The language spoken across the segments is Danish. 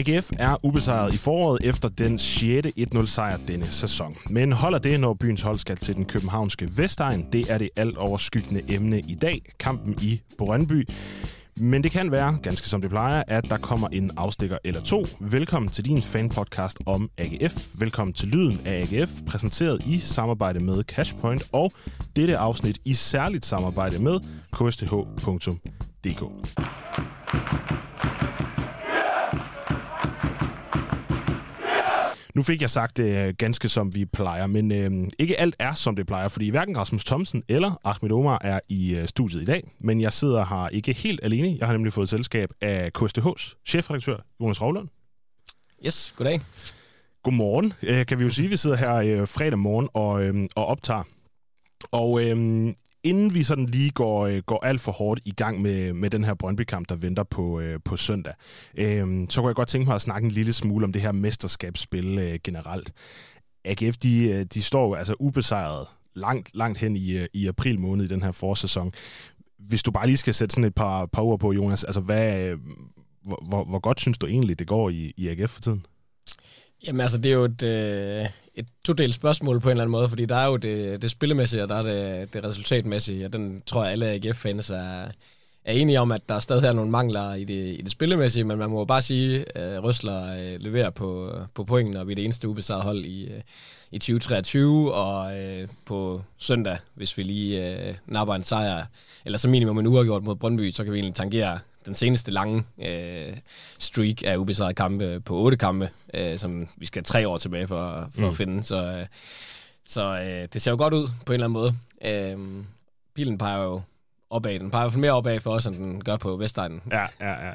AGF er ubesejret i foråret efter den 6. 1-0 sejr denne sæson. Men holder det, når byens hold skal til den københavnske Vestegn? Det er det alt overskyggende emne i dag, kampen i Brøndby. Men det kan være, ganske som det plejer, at der kommer en afstikker eller to. Velkommen til din fanpodcast om AGF. Velkommen til Lyden af AGF, præsenteret i samarbejde med Cashpoint, og dette afsnit i særligt samarbejde med ksth.dk. Nu fik jeg sagt det øh, ganske som vi plejer, men øh, ikke alt er som det plejer, fordi hverken Rasmus Thomsen eller Ahmed Omar er i øh, studiet i dag, men jeg sidder her ikke helt alene. Jeg har nemlig fået selskab af KSTH's chefredaktør Jonas Rovlund. Yes, goddag. Godmorgen, øh, kan vi jo sige. Vi sidder her øh, fredag morgen og, øh, og optager. Og øh, inden vi sådan lige går, øh, går alt for hårdt i gang med, med den her Brøndby-kamp, der venter på, øh, på søndag, øh, så kunne jeg godt tænke mig at snakke en lille smule om det her mesterskabsspil øh, generelt. AGF, de, øh, de står jo altså ubesejret langt, langt hen i, øh, i april måned i den her forsæson. Hvis du bare lige skal sætte sådan et par, par ord på, Jonas, altså hvad, øh, hvor, hvor, hvor godt synes du egentlig, det går i, i AGF for tiden? Jamen altså, det er jo et, øh, et todelt spørgsmål på en eller anden måde, fordi der er jo det, det spillemæssige, og der er det, det resultatmæssige, og den tror jeg alle AGF-fans er, er enige om, at der stadig er nogle mangler i det, i det spillemæssige, men man må bare sige, at øh, Røsler øh, leverer på, på pointen, og vi er det eneste ubesejrede hold i, øh, i 2023, og øh, på søndag, hvis vi lige øh, napper en sejr, eller så minimum en uafgjort mod Brøndby, så kan vi egentlig tangere den seneste lange øh, streak af ubesejrede kampe på otte kampe, øh, som vi skal tre år tilbage for, for mm. at finde. Så, øh, så øh, det ser jo godt ud på en eller anden måde. Øh, pilen peger jo opad. Den peger mere opad for os, end den gør på Vestegnen. Ja, ja,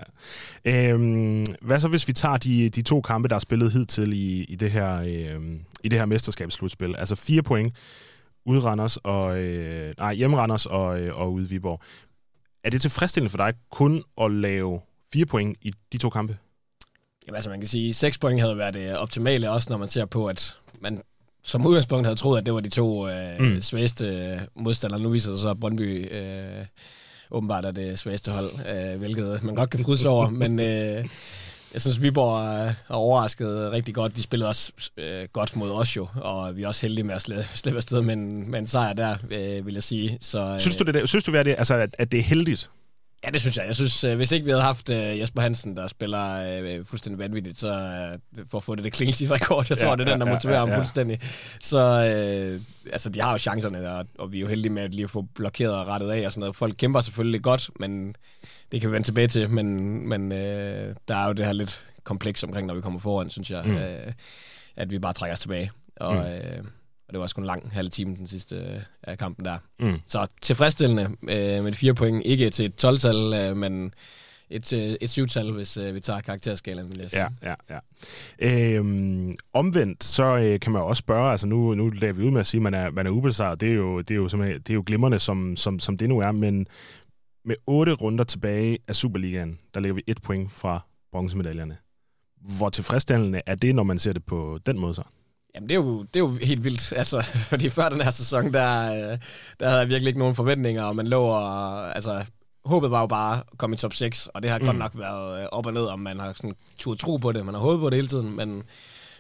ja. Øhm, hvad så, hvis vi tager de, de to kampe, der er spillet hidtil i, i, det her, øh, i det her mesterskabsslutspil? Altså fire point ude Randers og, øh, nej, hjemme Randers og, øh, og ude Viborg. Er det tilfredsstillende for dig kun at lave fire point i de to kampe? Jamen altså, man kan sige, at seks point havde været det optimale, også når man ser på, at man som udgangspunkt havde troet, at det var de to øh, mm. svageste modstandere. Nu viser det så, at Brøndby øh, åbenbart er det svageste hold, øh, hvilket man godt kan fryse over, men... Øh, jeg synes, Viborg er overrasket rigtig godt. De spillede også øh, godt mod os jo, og vi er også heldige med at slippe, slippe afsted med en, med en sejr der, øh, vil jeg sige. Så, øh, synes du, det, synes du det, altså, at, at det er heldigt? Ja, det synes jeg. Jeg synes, øh, hvis ikke vi havde haft øh, Jesper Hansen, der spiller øh, fuldstændig vanvittigt, så øh, for at få det, klingelsige rekord, jeg tror, ja, det er den, der motiverer ja, ja, ja. ham fuldstændig. Så øh, altså, de har jo chancerne, og, og vi er jo heldige med at lige få blokeret og rettet af og sådan noget. Folk kæmper selvfølgelig godt, men det kan vi vende tilbage til, men, men øh, der er jo det her lidt kompleks omkring, når vi kommer foran, synes jeg, mm. øh, at vi bare trækker os tilbage. Og, mm. øh, og det var også kun en lang halv time den sidste øh, af kampen der. Mm. Så tilfredsstillende øh, med de fire point. Ikke til et 12-tal, øh, men et, øh, et syvtal, hvis øh, vi tager karakterskalaen, vil jeg sige. Ja, ja, ja. Øhm, omvendt, så øh, kan man også spørge, altså nu, nu lader vi ud med at sige, at man er, man er ubesejret. Det er jo, det er jo, det er jo glimrende, som, som, som det nu er, men med otte runder tilbage af Superligaen, der ligger vi et point fra bronzemedaljerne. Hvor tilfredsstillende er det, når man ser det på den måde så? Jamen, det er jo, det er jo helt vildt, altså, fordi før den her sæson, der, øh, der havde jeg virkelig ikke nogen forventninger, og man lå og, altså, håbet var jo bare at komme i top 6, og det har mm. godt nok været øh, op og ned, om man har sådan tur tro på det, man har håbet på det hele tiden, men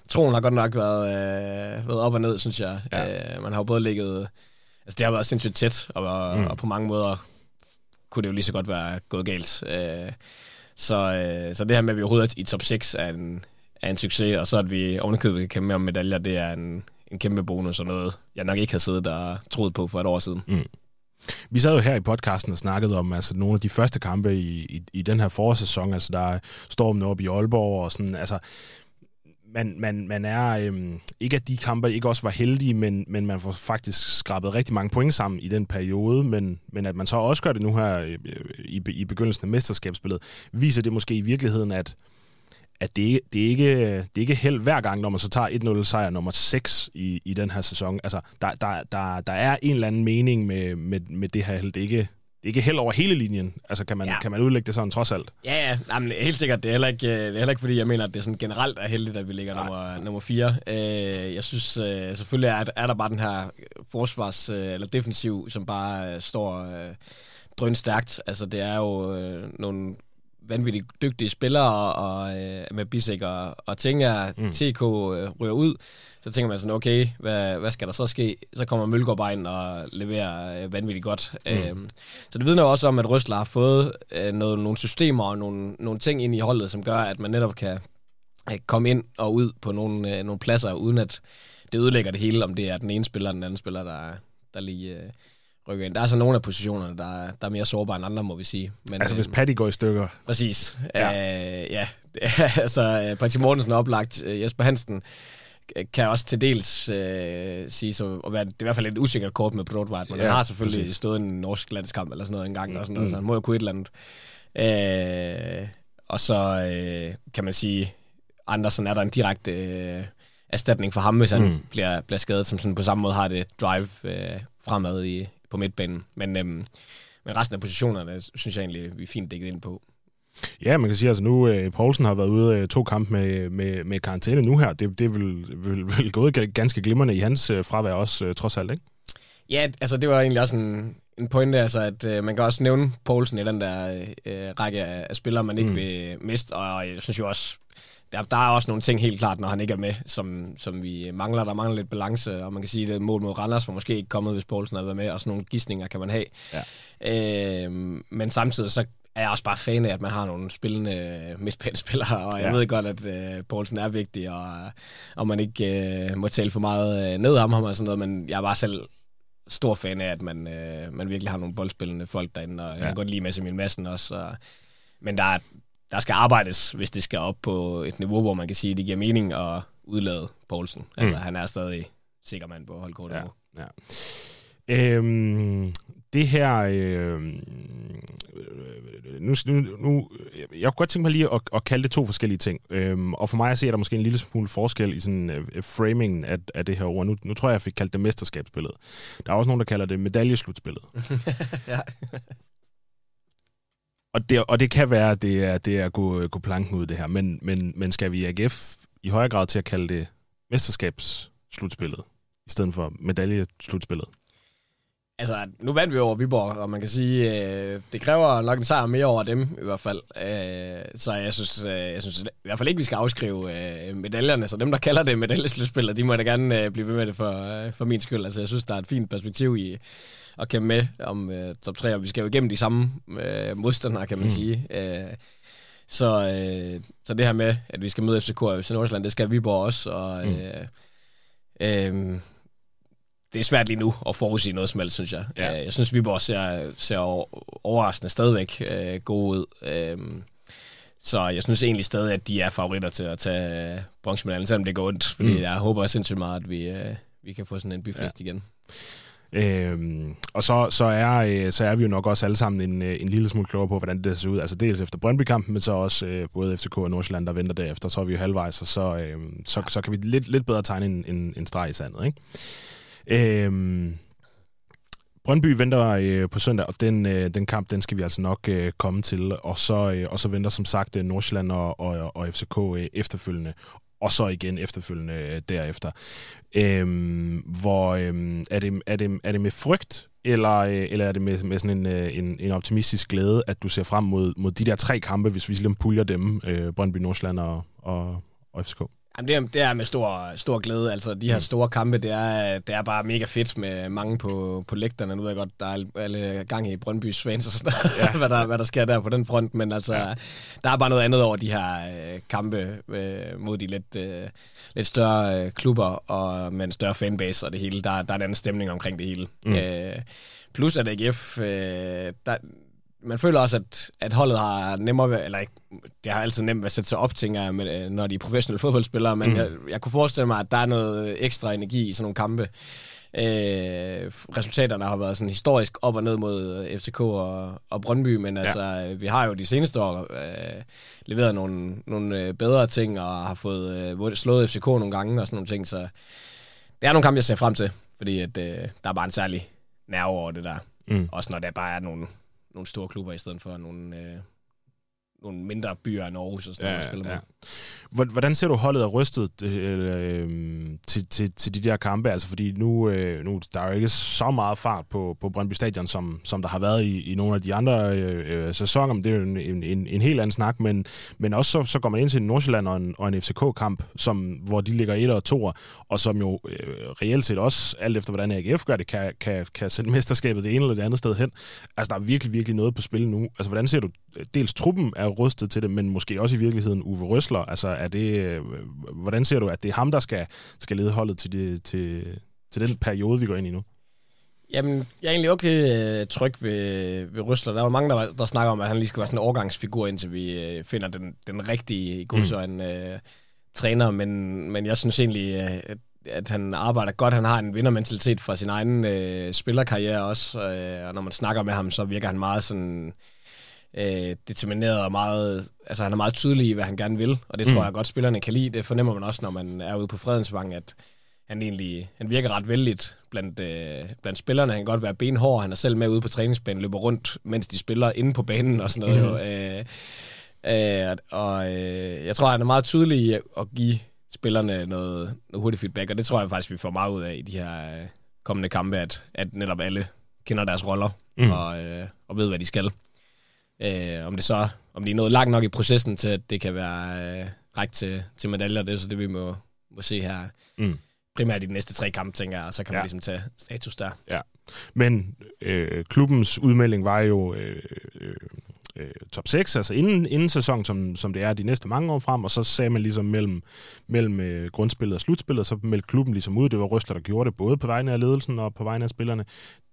troen har godt nok været, øh, været op og ned, synes jeg. Ja. Øh, man har jo både ligget, altså det har været sindssygt tæt, og, mm. og på mange måder kunne det jo lige så godt være gået galt. Øh, så, øh, så det her med, at vi overhovedet er i top 6 er en, er en succes, og så at vi ovenikøbet kan kæmpe med om medaljer, det er en, en kæmpe bonus og noget, jeg nok ikke har siddet og troet på for et år siden. Mm. Vi sad jo her i podcasten og snakkede om altså, nogle af de første kampe i, i, i den her forårssæson, altså der er stormen op i Aalborg og sådan, altså man, man, man er, øhm, ikke at de kampe ikke også var heldige, men, men man får faktisk skrabet rigtig mange point sammen i den periode, men, men at man så også gør det nu her øh, øh, i, i begyndelsen af mesterskabsspillet, viser det måske i virkeligheden, at, at det, det, er ikke, det er ikke held hver gang, når man så tager 1-0 sejr nummer 6 i, i den her sæson. Altså, der, der, der, der er en eller anden mening med, med, med det her held. Det er ikke, det er ikke held over hele linjen. Altså, kan man, ja. kan man udlægge det sådan trods alt? Ja, ja. Jamen, helt sikkert. Det er, heller ikke, det er heller ikke, fordi jeg mener, at det er sådan generelt er heldigt, at vi ligger nummer, nummer 4. Øh, jeg synes øh, selvfølgelig, er, er der bare den her forsvars- øh, eller defensiv, som bare står drøn stærkt. Altså, det er jo nogle vanvittigt dygtige spillere, og øh, med Bisek og, og tænker, mm. TK øh, ryger ud, så tænker man sådan, okay, hvad, hvad skal der så ske? Så kommer Mølgaard bare ind og leverer øh, vanvittigt godt. Mm. Øhm, så det vidner også om, at Røsler har fået øh, noget, nogle systemer og nogle, nogle ting ind i holdet, som gør, at man netop kan øh, komme ind og ud på nogle, øh, nogle pladser, uden at det ødelægger det hele, om det er den ene spiller eller den anden spiller, der, der lige... Øh, rykke ind. Der er så nogle af positionerne, der, der er mere sårbare end andre, må vi sige. Men, altså hvis øhm, Patty går i stykker? Præcis. Ja. Øh, ja. altså, øh, Patty Mortensen er oplagt. Øh, Jesper Hansen kan også til dels øh, sige så, at være, det er i hvert fald et usikkert kort med Brodvart, men ja, han har selvfølgelig præcis. stået en norsk landskamp eller sådan noget engang, mm. og sådan noget, mm. så han må jo kunne et eller andet. Øh, og så øh, kan man sige, Andersen er der en direkte øh, erstatning for ham, hvis han mm. bliver, bliver skadet, som sådan på samme måde har det drive øh, fremad i, på midtbanen. Men, øhm, men resten af positionerne, synes jeg egentlig, vi er fint dækket ind på. Ja, man kan sige, at altså nu øh, Poulsen har været ude øh, to kampe med, med, med karantæne nu her. Det, det vil, vil, vil gået ganske glimrende i hans øh, fravær også, øh, trods alt, ikke? Ja, altså det var egentlig også en, en pointe, altså at øh, man kan også nævne Poulsen i den der øh, række af, af spillere, man ikke mm. vil miste, og jeg synes jo også, der, der er også nogle ting helt klart, når han ikke er med, som, som vi mangler. Der mangler lidt balance, og man kan sige, at mål mod Randers var måske ikke kommet, hvis Poulsen havde været med, og sådan nogle gissninger kan man have. Ja. Øh, men samtidig så er jeg også bare fan af, at man har nogle spillende midtbanespillere, og jeg ja. ved godt, at øh, Poulsen er vigtig, og, og man ikke øh, må tale for meget øh, ned om ham og sådan noget, men jeg er bare selv stor fan af, at man, øh, man virkelig har nogle boldspillende folk derinde, og ja. jeg kan godt lide Mads Emil Madsen også, og, men der er, der skal arbejdes, hvis det skal op på et niveau, hvor man kan sige, at det giver mening at udlade Poulsen. Altså, mm. han er stadig sikker mand på holdkortet ja, ja. Øhm, det her... Øh, nu, nu, nu, jeg kunne godt tænke mig lige at, at kalde det to forskellige ting. Øhm, og for mig at se, er der måske en lille smule forskel i sådan uh, framingen af, af det her ord. Nu, nu tror jeg, jeg fik kaldt det mesterskabsbillede. Der er også nogen, der kalder det medaljeslutspillet. ja og, det, og det kan være, at det er, det er at gå, gå planken ud det her, men, men, men skal vi i AGF i højere grad til at kalde det mesterskabsslutspillet, i stedet for medaljeslutspillet? Altså, nu vandt vi over Viborg, og man kan sige, øh, det kræver nok en sejr mere over dem i hvert fald. Øh, så jeg synes, øh, jeg synes i hvert fald ikke, vi skal afskrive øh, medaljerne. Så dem, der kalder det medaljeslutspillet, de må da gerne øh, blive ved med det for, øh, for min skyld. Altså, jeg synes, der er et fint perspektiv i at kæmpe med om øh, top 3, og vi skal jo igennem de samme øh, modstandere, kan man mm. sige. Øh, så, øh, så det her med, at vi skal møde FCK og FC Nordsjælland, det skal Viborg også, og mm. øh, øh, det er svært lige nu at forudsige noget som helst, synes jeg. Ja. Øh, jeg synes, Viborg ser, ser overraskende stadigvæk øh, gode ud. Øh, så jeg synes egentlig stadig, at de er favoritter til at tage bronzemedaljen, selvom det går ondt, fordi mm. jeg håber sindssygt meget, at vi, øh, vi kan få sådan en byfest ja. igen. Øhm, og så, så, er, øh, så er vi jo nok også alle sammen en, øh, en lille smule klogere på, hvordan det ser ud. Altså dels efter Brøndby-kampen, men så også øh, både FCK og Nordsjælland, der venter derefter. Så er vi jo halvvejs, og så, øh, så, så kan vi lidt, lidt bedre tegne en, en, en streg i sandet. Ikke? Øhm, Brøndby venter øh, på søndag, og den, øh, den kamp, den skal vi altså nok øh, komme til. Og så, øh, og så venter som sagt øh, Nordsjælland og, og, og FCK øh, efterfølgende og så igen efterfølgende øh, derefter. Øhm, hvor øhm, er, det, er, det, er det med frygt, eller, øh, eller er det med, med sådan en, øh, en, en optimistisk glæde, at du ser frem mod, mod de der tre kampe, hvis vi ligesom puljer dem, øh, Brøndby, Nordsjælland og, og, og FCK? Jamen, det, er, det er med stor, stor glæde. Altså, de her mm. store kampe, det er, det er bare mega fedt med mange på, på lægterne. Nu ved jeg godt, der er alle gang i Brøndbys fans og sådan noget, ja. hvad, der, hvad der sker der på den front. Men altså, ja. der er bare noget andet over de her øh, kampe øh, mod de lidt, øh, lidt større øh, klubber og med en større fanbase og det hele. Der, der er en anden stemning omkring det hele. Mm. Øh, plus at AGF, øh, der, man føler også, at, at holdet har nemmere, eller ikke, det har altid nemt at sætte sig op, tænker jeg, med, når de er professionelle fodboldspillere, men mm. jeg, jeg kunne forestille mig, at der er noget ekstra energi i sådan nogle kampe. Øh, resultaterne har været sådan historisk op og ned mod FCK og, og Brøndby, men altså, ja. vi har jo de seneste år øh, leveret nogle, nogle øh, bedre ting, og har fået øh, slået FCK nogle gange og sådan nogle ting, så det er nogle kampe, jeg ser frem til, fordi at, øh, der er bare en særlig nerve over det der. Mm. Også når der bare er nogle nogle store klubber, i stedet for nogle, øh, nogle mindre byer end Aarhus og sådan ja, noget, spiller ja. med. Hvordan ser du holdet er rystet øh, til, til, til de der kampe? Altså fordi nu, øh, nu der er jo ikke så meget fart på, på Brøndby Stadion, som, som der har været i, i nogle af de andre øh, øh sæsoner. Men det er jo en, en, en, helt anden snak, men, men også så, så går man ind til en Nordsjælland og en, og en FCK-kamp, som, hvor de ligger 1 og 2, og som jo øh, reelt set også, alt efter hvordan AGF gør det, kan, kan, kan sende mesterskabet det ene eller det andet sted hen. Altså der er virkelig, virkelig noget på spil nu. Altså hvordan ser du dels truppen er rustet til det, men måske også i virkeligheden Uwe Røsler. Altså, er det, øh, hvordan ser du, at det er ham, der skal, skal lede holdet til, det, til, til den periode, vi går ind i nu? Jamen, jeg er egentlig okay uh, tryg ved, ved Røsler. Der er jo mange, der, der snakker om, at han lige skal være sådan en overgangsfigur, indtil vi uh, finder den, den rigtige i godsøjne mm. uh, træner. Men, men jeg synes egentlig, uh, at han arbejder godt. Han har en vindermentalitet fra sin egen uh, spillerkarriere også. Uh, og når man snakker med ham, så virker han meget sådan øh, determineret og meget, altså han er meget tydelig i, hvad han gerne vil, og det mm. tror jeg godt, spillerne kan lide. Det fornemmer man også, når man er ude på Fredensvang, at han egentlig han virker ret vældigt blandt, øh, blandt spillerne. Han kan godt være benhård, han er selv med ude på træningsbanen, løber rundt, mens de spiller inde på banen og sådan noget. Mm. Øh, øh, og øh, jeg tror, han er meget tydelig i at give spillerne noget, noget hurtigt feedback, og det tror jeg faktisk, vi får meget ud af i de her øh, kommende kampe, at, at netop alle kender deres roller mm. og, øh, og ved, hvad de skal. Øh, om det så om de er nået langt nok i processen til, at det kan være øh, rækt til, til medaljer, det er så det, vi må, må se her. Mm. Primært i de næste tre kampe, tænker jeg, og så kan man ligesom tage status der. Ja, men øh, klubbens udmelding var jo øh, øh, øh top 6, altså inden, inden sæson, som, som det er de næste mange år frem, og så sagde man ligesom mellem, mellem øh, grundspillet og slutspillet, så meldte klubben ligesom ud, det var Røsler, der gjorde det, både på vegne af ledelsen og på vegne af spillerne.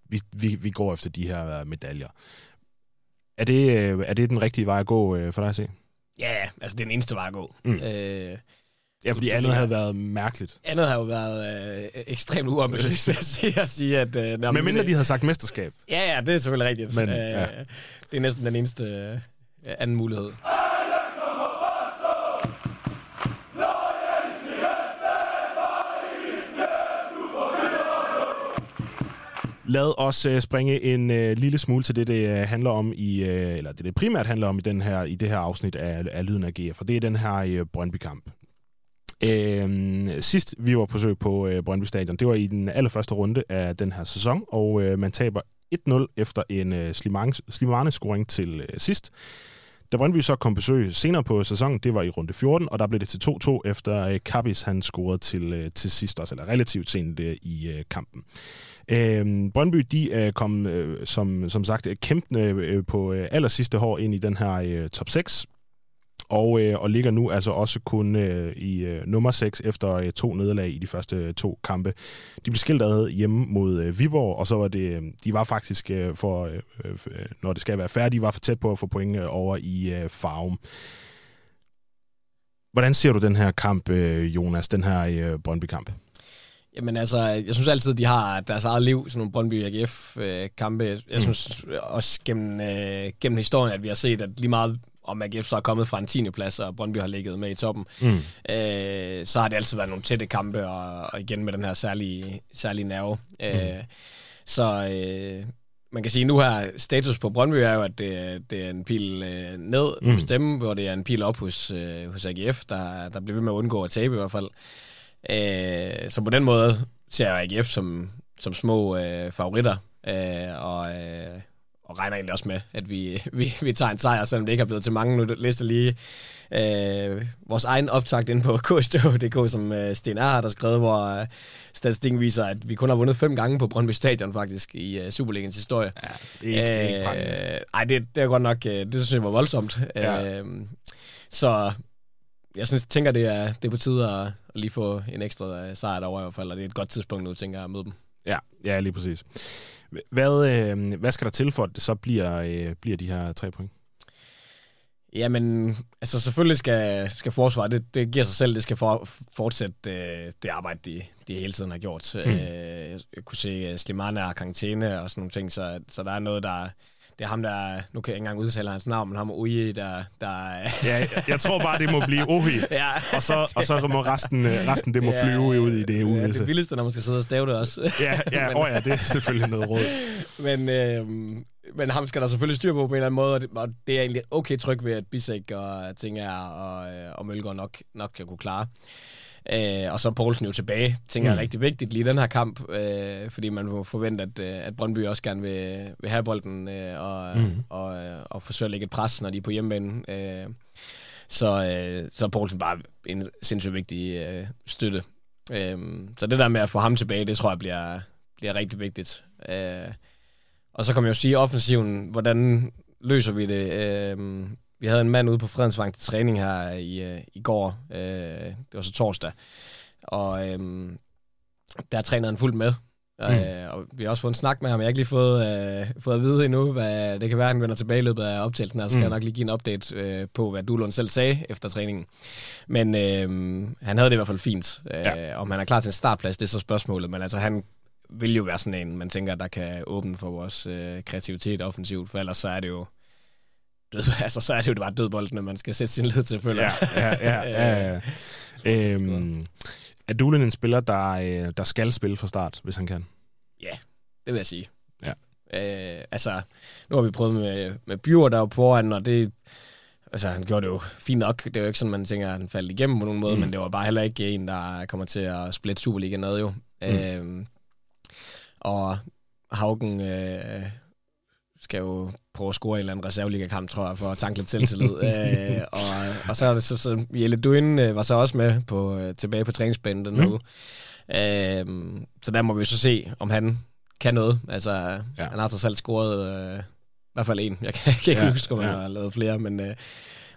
Vi, vi, vi går efter de her medaljer. Er det, øh, er det den rigtige vej at gå øh, for dig at se? Ja, altså det er den eneste vej at gå. Mm. Øh, ja, fordi andet havde været mærkeligt. Andet havde jo været øh, ekstremt uambitiøst, vil jeg sige. At sige at, øh, Men mindre de havde sagt mesterskab. Ja, ja, det er selvfølgelig rigtigt. Men, øh, ja. Det er næsten den eneste øh, anden mulighed. Lad os uh, springe en uh, lille smule til det, det uh, handler om i, uh, eller det det primært handler om i, den her, i det her afsnit af, af Lyden af GF, og det er den her uh, Brøndby-kamp. Uh, sidst vi var på besøg på øh, Brøndby Stadion, det var i den allerførste runde af den her sæson, og øh, man taber 1-0 efter en øh, Slimane-scoring til øh, sidst. Da Brøndby så kom besøg senere på sæsonen, det var i runde 14, og der blev det til 2-2 efter øh, Kappis, han scorede til, øh, til sidst også, eller relativt sent øh, i øh, kampen. Øh, Øh, Brøndby, de øh, er kommet, øh, som, som sagt, øh, kæmpende øh, på øh, aller sidste ind i den her øh, top 6, og, øh, og ligger nu altså også kun øh, i øh, nummer 6 efter øh, to nederlag i de første øh, to kampe. De blev skilt ad hjemme mod øh, Viborg, og så var det, øh, de var faktisk, øh, for, øh, øh, når det skal være færdigt, de var for tæt på at få point øh, over i øh, Farum. Hvordan ser du den her kamp, øh, Jonas, den her øh, Brøndby-kamp? Jamen altså, jeg synes altid, de har deres eget liv, sådan nogle Brøndby AGF-kampe. Jeg mm. synes også gennem, øh, gennem historien, at vi har set, at lige meget om AGF så er kommet fra en 10. plads, og Brøndby har ligget med i toppen, mm. øh, så har det altid været nogle tætte kampe, og, og igen med den her særlige, særlige nerve. Mm. Øh, så øh, man kan sige, nu her status på Brøndby er jo, at det, det er en pil øh, ned mm. hos dem, hvor det er en pil op hos, øh, hos AGF, der, der bliver ved med at undgå at tabe i hvert fald. Øh, så på den måde ser jeg AGF som, som små øh, favoritter, øh, og, øh, og regner egentlig også med, at vi, vi, vi tager en sejr, selvom det ikke er blevet til mange. Nu lister lige øh, vores egen optakt ind på kstøv.dk, som øh, Sten R. har skrevet, hvor øh, statistikken viser, at vi kun har vundet fem gange på Brøndby Stadion faktisk i øh, Superligens historie. Ja, det er ikke, øh, det er ikke øh, Ej, det, det er godt nok, øh, det synes jeg var voldsomt. Ja. Øh, så jeg synes, tænker, det er, det er på tide at, at lige få en ekstra øh, sejr derovre i hvert fald, og det er et godt tidspunkt nu, tænker jeg, at møde dem. Ja, ja lige præcis. Hvad, øh, hvad skal der til for, at det så bliver, øh, bliver de her tre point? Jamen, altså selvfølgelig skal, skal forsvaret, det, det giver sig selv, det skal for, fortsætte øh, det arbejde, de, de hele tiden har gjort. Mm. Øh, jeg kunne se, at Slimane har karantæne og sådan nogle ting, så, så der er noget, der, det er ham, der... Nu kan jeg ikke engang udtale hans navn, men ham er Uye, der... der ja, jeg, tror bare, det må blive Ohi. ja, og, så, og så må resten, øh, resten det må ja, flyve ud i det uvisse. Ja, det vildeste, når man skal sidde og stave det også. ja, ja, men, oh ja, det er selvfølgelig noget råd. Men, øh, men ham skal der selvfølgelig styr på på en eller anden måde, og det, og det er egentlig okay tryg ved, at Bissek og Tinger og, øh, og Mølgaard nok, nok kan kunne klare. Øh, og så er Poulsen jo tilbage, tænker mm. jeg er rigtig vigtigt lige den her kamp, øh, fordi man må forvente, at, øh, at Brøndby også gerne vil, vil have bolden øh, og, mm. og, og, og forsøge at lægge et pres, når de er på hjemmebane. Øh, så, øh, så er Poulsen bare en sindssygt vigtig øh, støtte. Øh, så det der med at få ham tilbage, det tror jeg bliver, bliver rigtig vigtigt. Øh, og så kan man jo sige, offensiven, hvordan løser vi det? Øh, vi havde en mand ude på Fredensvang til træning her i, øh, i går. Øh, det var så torsdag. Og øh, der trænede han fuldt med. Mm. Øh, og vi har også fået en snak med ham. Jeg har ikke lige fået, øh, fået at vide endnu, hvad det kan være, han vender tilbage i løbet af optagelsen her, så skal mm. jeg nok lige give en update øh, på, hvad Duhlund selv sagde efter træningen. Men øh, han havde det i hvert fald fint. Øh, ja. Om han er klar til en startplads, det er så spørgsmålet. Men altså, han vil jo være sådan en, man tænker, der kan åbne for vores øh, kreativitet offensivt, for ellers så er det jo død, altså, så er det jo bare dødbolden, når man skal sætte sin lid til, føler ja, ja, ja, ja, ja. øhm, er Dulen en spiller, der, øh, der skal spille fra start, hvis han kan? Ja, det vil jeg sige. Ja. Øh, altså, nu har vi prøvet med, med Bjur deroppe foran, og det, altså, han gjorde det jo fint nok. Det er jo ikke sådan, man tænker, at han faldt igennem på nogen måde, mm. men det var bare heller ikke en, der kommer til at splitte Superliga noget jo. Mm. Øh, og Haugen øh, skal jo prøve at score en eller anden reserveliga-kamp, tror jeg, for at tanke lidt selvtillid. øh, og, og så er det så, så Jelle Duin øh, var så også med på, øh, tilbage på træningsbanen den mm. nu. Øh, så der må vi så se, om han kan noget. Altså, ja. han har trods alt scoret øh, i hvert fald en. Jeg kan, jeg kan ikke ja, huske, om han ja. har lavet flere, men øh,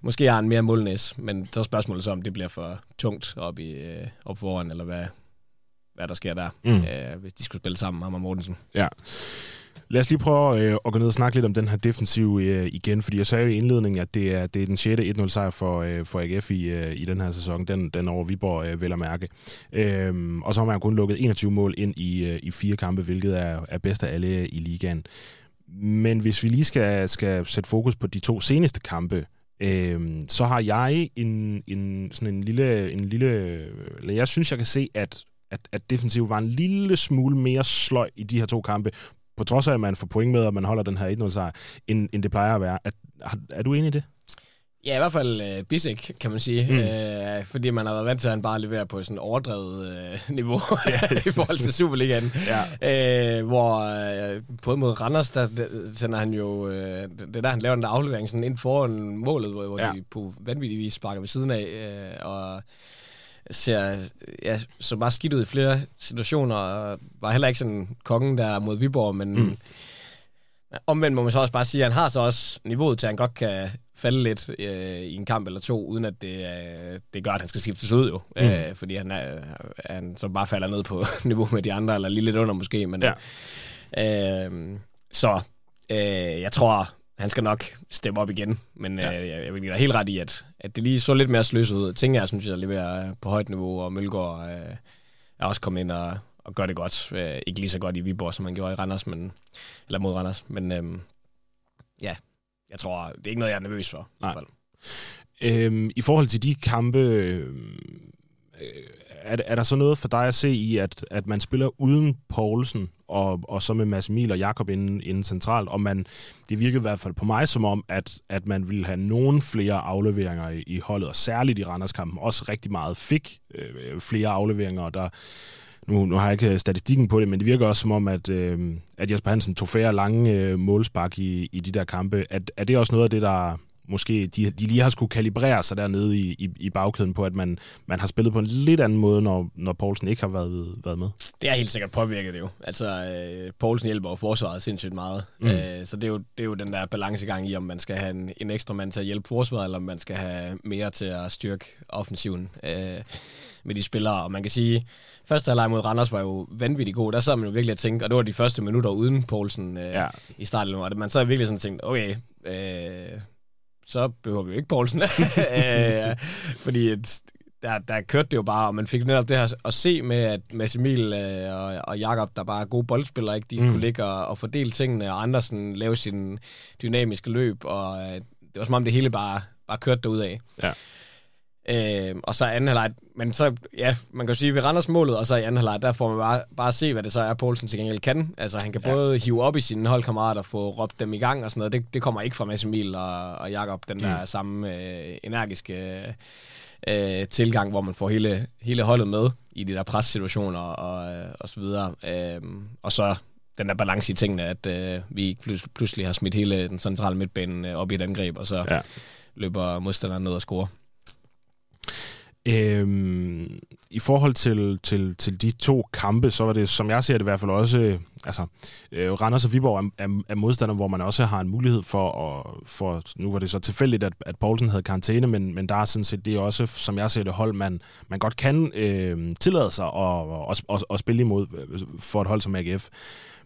måske har han mere målnæs. Men så er spørgsmålet så, om det bliver for tungt op, i, øh, op foran, eller hvad, hvad der sker der, mm. øh, hvis de skulle spille sammen, ham og Mortensen. Ja. Lad os lige prøve øh, at gå ned og snakke lidt om den her defensiv øh, igen, fordi jeg sagde jo i indledningen, at det er, det er den 6. 1-0 sejr for, øh, for AGF i, øh, i den her sæson, den, den over Viborg øh, vel at mærke. Øhm, og så har man kun lukket 21 mål ind i, øh, i fire kampe, hvilket er, er bedst af alle i ligaen. Men hvis vi lige skal, skal sætte fokus på de to seneste kampe, øh, så har jeg en, en, sådan en lille, en lille... Eller jeg synes, jeg kan se, at at, at defensiv var en lille smule mere sløj i de her to kampe, på trods af, at man får point med, at man holder den her 1-0 sejr, end, end det plejer at være. Er, er du enig i det? Ja, i hvert fald uh, Bisek, kan man sige. Mm. Uh, fordi man har været vant til, at han bare leverer på sådan overdrevet uh, niveau i forhold til Superligaen. ja. uh, hvor uh, på mod Randers, der, der sender han jo... Uh, det der, han laver den der aflevering sådan ind foran målet, hvor, hvor ja. de på vanvittig vis sparker ved siden af. Uh, og ser ja, så bare skidt ud i flere situationer, og var heller ikke sådan kongen der mod Viborg, men mm. omvendt må man så også bare sige, at han har så også niveauet til, at han godt kan falde lidt øh, i en kamp eller to, uden at det, øh, det gør, at han skal skiftes ud jo. Mm. Øh, fordi han, er, han så bare falder ned på niveau med de andre, eller lige lidt under måske. Men, ja. øh, så øh, jeg tror, han skal nok steppe op igen, men ja. øh, jeg, jeg vil give dig helt ret i, at, at det lige så lidt mere sløset ud. Ting jeg synes, jeg leverer på højt niveau, og Mølgaard øh, er også kommet ind og, og gør det godt. Øh, ikke lige så godt i Viborg, som han gjorde i Randers, men, eller mod Randers, men øh, ja, jeg tror, det er ikke noget, jeg er nervøs for. Nej. I, hvert fald. Øhm, I forhold til de kampe, øh, Øh, er, er der så noget for dig at se i, at, at man spiller uden Poulsen, og, og så med Mads Emil og Jakob inden, inden centralt, og man, det virkede i hvert fald på mig som om, at, at man ville have nogen flere afleveringer i, i holdet, og særligt i Randerskampen også rigtig meget fik øh, flere afleveringer, og der, nu, nu har jeg ikke øh, statistikken på det, men det virker også som om, at, øh, at Jesper Hansen tog færre lange øh, målspark i, i de der kampe. Er, er det også noget af det, der, måske de, de lige har skulle kalibrere sig dernede i, i, i bagkæden på, at man, man har spillet på en lidt anden måde, når, når Poulsen ikke har været, været med. Det er helt sikkert påvirket det jo. Altså, øh, Poulsen hjælper jo forsvaret sindssygt meget. Mm. Øh, så det er, jo, det er jo den der balancegang i, om man skal have en, en ekstra mand til at hjælpe forsvaret, eller om man skal have mere til at styrke offensiven øh, med de spillere. Og man kan sige, første halvleg mod Randers var jo vanvittigt god. Der sad man jo virkelig at tænke, og det var de første minutter uden Poulsen øh, ja. i starten. Og man så virkelig sådan tænkt, okay, øh, så behøver vi jo ikke Poulsen. øh, fordi der, der kørte det jo bare, og man fik netop det her at se med, at Mads Emil øh, og, og Jakob, der bare er gode boldspillere, ikke? de mm. kunne ligge og, og fordele tingene, og Andersen lave sin dynamiske løb, og øh, det var som om det hele bare, bare kørte af. Ja. Øh, og så anden halvleg, men så, ja, man kan sige, at vi render målet, og så i anden halvleg, der får man bare, bare se, hvad det så er, Poulsen til gengæld kan. Altså, han kan ja. både hive op i sine holdkammerater, få råbt dem i gang og sådan noget. Det, det kommer ikke fra Mads Emil og, og Jakob den der mm. samme øh, energiske øh, tilgang, hvor man får hele, hele holdet med i de der pressituationer og, øh, og så videre. Øh, og så den der balance i tingene, at øh, vi pludselig har smidt hele den centrale midtbane øh, op i et angreb, og så ja. løber modstanderen ned og scorer. Øhm, I forhold til, til, til de to kampe, så var det, som jeg ser det i hvert fald også, altså, øh, Randers og Viborg er, er, er modstandere, hvor man også har en mulighed for, at, for nu var det så tilfældigt, at, at Poulsen havde karantæne, men, men der er sådan set det også, som jeg ser det, hold, man, man godt kan øh, tillade sig at, at, at, at spille imod øh, for et hold som AGF.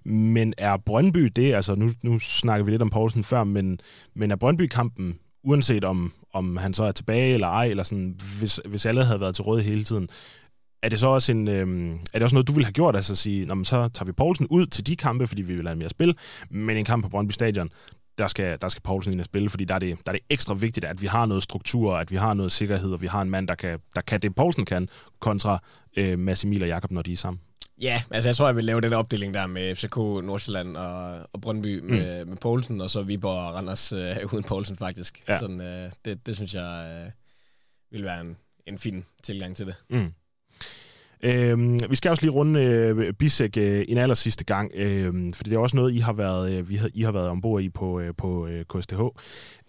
Men er Brøndby det, altså nu, nu snakker vi lidt om Poulsen før, men, men er Brøndby-kampen, uanset om, om han så er tilbage eller ej, eller sådan, hvis, hvis alle havde været til råd hele tiden, er det så også, en, øh, er det også noget, du ville have gjort, altså at sige, Nå, men så tager vi Poulsen ud til de kampe, fordi vi vil have mere spil, men en kamp på Brøndby Stadion, der skal, der skal Poulsen ind og spille, fordi der er, det, der er det ekstra vigtigt, at vi har noget struktur, at vi har noget sikkerhed, og vi har en mand, der kan, der kan det, Poulsen kan, kontra øh, Mads Emil og Jakob, når de er sammen. Ja, altså jeg tror, jeg vil lave den opdeling der med FCK, Nordsjælland og, og Brøndby mm. med, med Poulsen, og så Viborg og Randers øh, uden Poulsen faktisk. Ja. Sådan, øh, det, det synes jeg øh, vil være en, en fin tilgang til det. Mm. Øhm, vi skal også lige runde øh, Bisek øh, en aller sidste gang, øh, for det er også noget, I har været, øh, vi har, I har været ombord i på, øh, på øh, KSTH.